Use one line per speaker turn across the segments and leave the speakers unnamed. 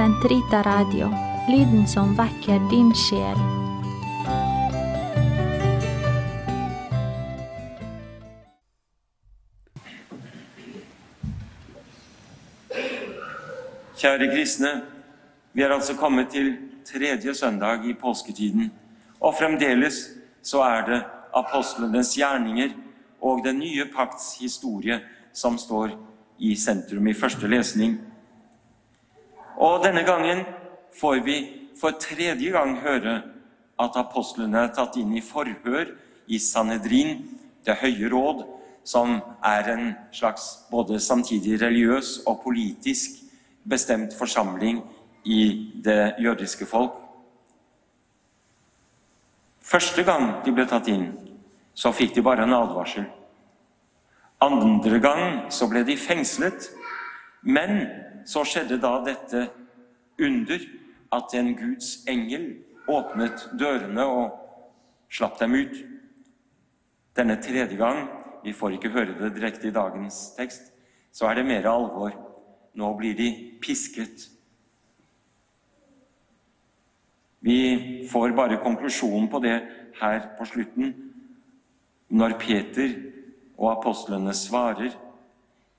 Sentrita Radio, lyden som vekker din sjel.
Kjære kristne, vi er altså kommet til tredje søndag i påsketiden. Og fremdeles så er det apostlenes gjerninger og den nye pakts historie som står i sentrum i første lesning. Og denne gangen får vi for tredje gang høre at apostlene er tatt inn i forhør i Sanedrin, Det høye råd, som er en slags både samtidig religiøs og politisk bestemt forsamling i det jødiske folk. Første gang de ble tatt inn, så fikk de bare en advarsel. Andre gang så ble de fengslet. Men så skjedde da dette under at en Guds engel åpnet dørene og slapp dem ut. Denne tredje gang vi får ikke høre det direkte i dagens tekst, så er det mer alvor. Nå blir de pisket. Vi får bare konklusjonen på det her på slutten, når Peter og apostlene svarer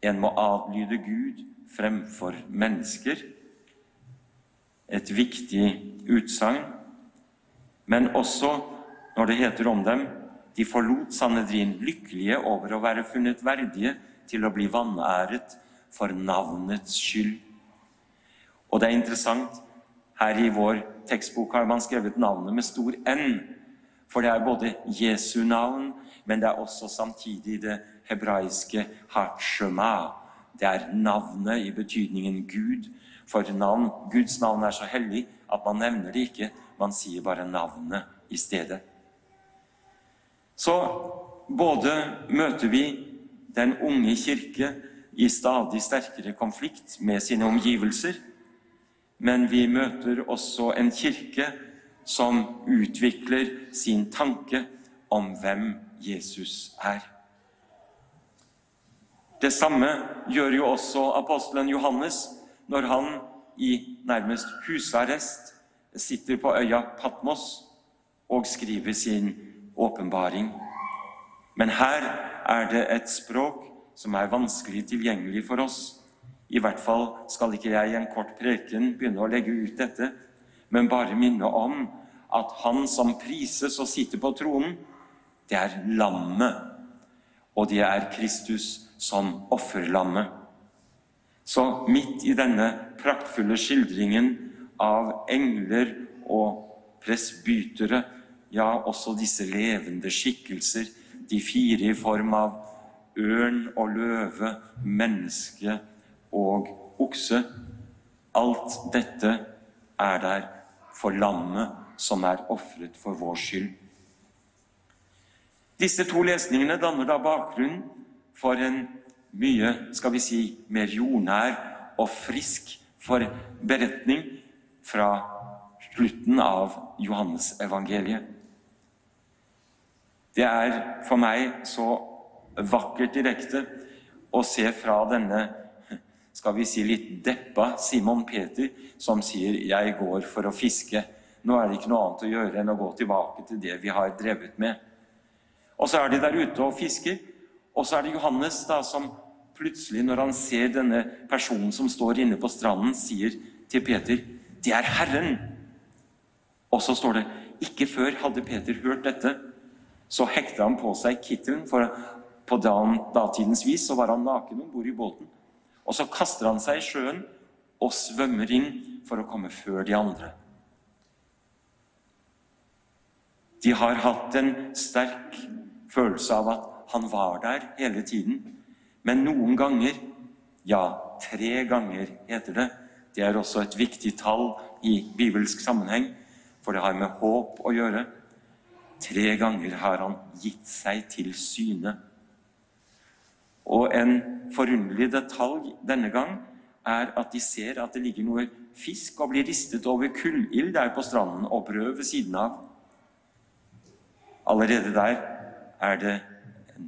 en må adlyde Gud fremfor mennesker. Et viktig utsagn. Men også når det heter om dem de forlot Sanedrin lykkelige over å være funnet verdige til å bli vanæret for navnets skyld. Og det er interessant her i vår tekstbok har man skrevet navnet med stor N. For det er både Jesu navn, men det er også samtidig det hebraiske Hachema. Det er navnet i betydningen Gud. For navn, Guds navn er så hellig at man nevner det ikke. Man sier bare navnet i stedet. Så både møter vi den unge kirke i stadig sterkere konflikt med sine omgivelser, men vi møter også en kirke som utvikler sin tanke om hvem Jesus er. Det samme gjør jo også apostelen Johannes når han i nærmest husarrest sitter på øya Patmos og skriver sin åpenbaring. Men her er det et språk som er vanskelig tilgjengelig for oss. I hvert fall skal ikke jeg i en kort preken begynne å legge ut dette, men bare minne om at han som prises og sitter på tronen, det er lammet. Og det er Kristus som offerlammet. Så midt i denne praktfulle skildringen av engler og presbytere, ja, også disse levende skikkelser, de fire i form av ørn og løve, menneske og okse. Alt dette er der for lammet som er ofret for vår skyld. Disse to lesningene danner da bakgrunn for en mye skal vi si, mer jordnær og frisk for beretning fra slutten av Johannesevangeliet. Det er for meg så vakkert direkte å se fra denne skal vi si litt deppa Simon Peter, som sier 'Jeg går for å fiske'. Nå er det ikke noe annet å gjøre enn å gå tilbake til det vi har drevet med. Og så er de der ute og fisker, og så er det Johannes da som plutselig, når han ser denne personen som står inne på stranden, sier til Peter 'Det er Herren'. Og så står det ikke før hadde Peter hørt dette, så hekta han på seg kittelen, for på datidens vis så var han naken om bord i båten. Og så kaster han seg i sjøen og svømmer inn for å komme før de andre. De har hatt en sterk følelse av at han var der hele tiden. Men noen ganger, ja, tre ganger heter det, det er også et viktig tall i bibelsk sammenheng, for det har med håp å gjøre. Tre ganger har han gitt seg til syne. Og en forunderlig detalj denne gang er at de ser at det ligger noe fisk og blir ristet over kullild der på stranden og brød ved siden av. Allerede der er det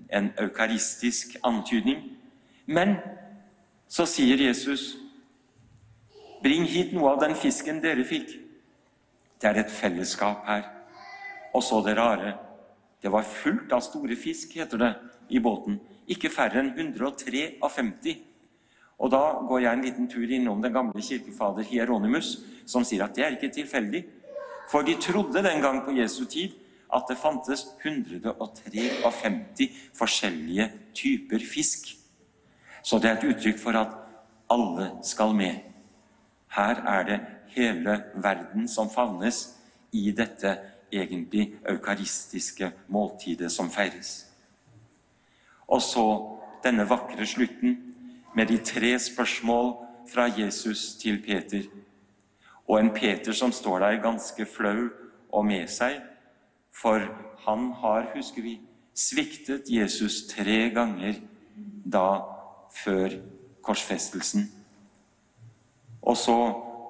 en eukaristisk antydning. Men så sier Jesus Bring hit noe av den fisken dere fikk. Det er et fellesskap her. Og så det rare. Det var fullt av store fisk, heter det i båten. Ikke færre enn 103 av 50. Og da går jeg en liten tur innom den gamle kirkefader Hieronymus, som sier at det er ikke tilfeldig. For de trodde den gang på Jesu tid at det fantes 153 forskjellige typer fisk. Så det er et uttrykk for at alle skal med. Her er det hele verden som favnes i dette egentlig eukaristiske måltidet som feires. Og så denne vakre slutten med de tre spørsmål fra Jesus til Peter. Og en Peter som står der ganske flau og med seg, for han har, husker vi, sviktet Jesus tre ganger da før korsfestelsen. Og så,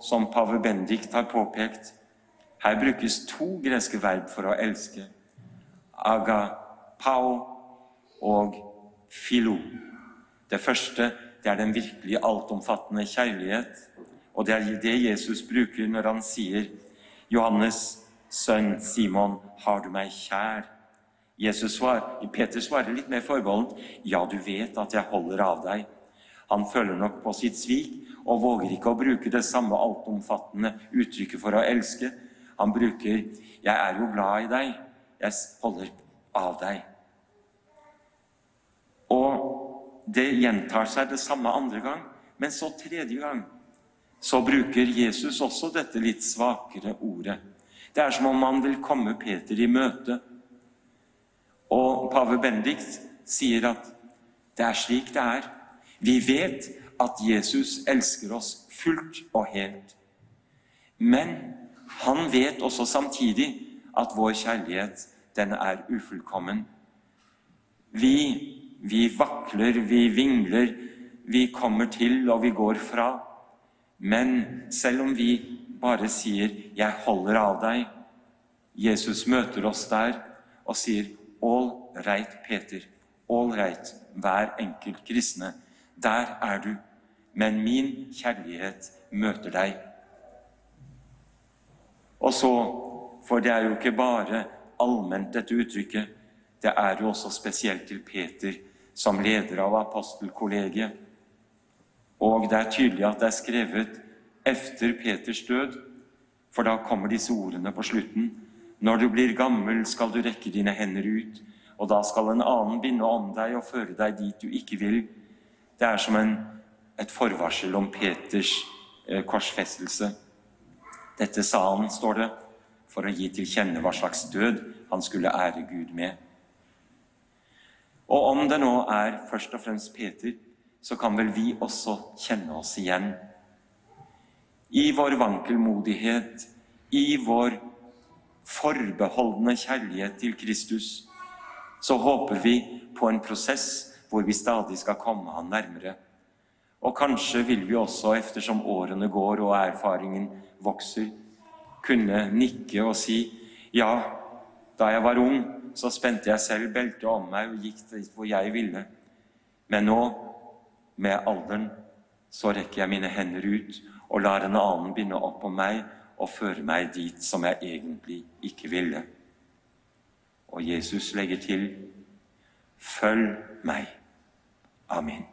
som pave Bendikt har påpekt, her brukes to greske verb for å elske. Agapao og philo. Det første det er den virkelig altomfattende kjærlighet. Og det er det Jesus bruker når han sier, 'Johannes, sønn Simon, har du meg kjær?' Jesus svar, Peter svarer litt mer forbeholdent, 'Ja, du vet at jeg holder av deg.' Han føler nok på sitt svik og våger ikke å bruke det samme altomfattende uttrykket for å elske. Han bruker 'Jeg er jo glad i deg. Jeg holder av deg'. Og det gjentar seg det samme andre gang, men så tredje gang så bruker Jesus også dette litt svakere ordet. Det er som om man vil komme Peter i møte. Og pave Bendik sier at det er slik det er. Vi vet at Jesus elsker oss fullt og helt. Men han vet også samtidig at vår kjærlighet, den er ufullkommen. Vi vi vakler, vi vingler, vi kommer til og vi går fra. Men selv om vi bare sier 'Jeg holder av deg', Jesus møter oss der og sier 'All right, Peter. All right, hver enkelt kristne. Der er du. Men min kjærlighet møter deg. Og så, for det er jo ikke bare allment dette uttrykket, det er jo også spesielt til Peter som leder av apostelkollegiet. Og det er tydelig at det er skrevet efter Peters død, for da kommer disse ordene på slutten. Når du blir gammel, skal du rekke dine hender ut, og da skal en annen binde om deg og føre deg dit du ikke vil. Det er som en, et forvarsel om Peters eh, korsfestelse. Dette sa han, står det, for å gi til kjenne hva slags død han skulle ære Gud med. Og om det nå er først og fremst Peter, så kan vel vi også kjenne oss igjen. I vår vankelmodighet, i vår forbeholdne kjærlighet til Kristus, så håper vi på en prosess hvor vi stadig skal komme Han nærmere. Og kanskje vil vi også, eftersom årene går og erfaringen vokser, kunne nikke og si ja, da jeg var ung, så spente jeg selv beltet om meg og gikk dit hvor jeg ville. Men nå, med alderen, så rekker jeg mine hender ut og lar en annen binde opp på meg og føre meg dit som jeg egentlig ikke ville. Og Jesus legger til Følg meg. Amen.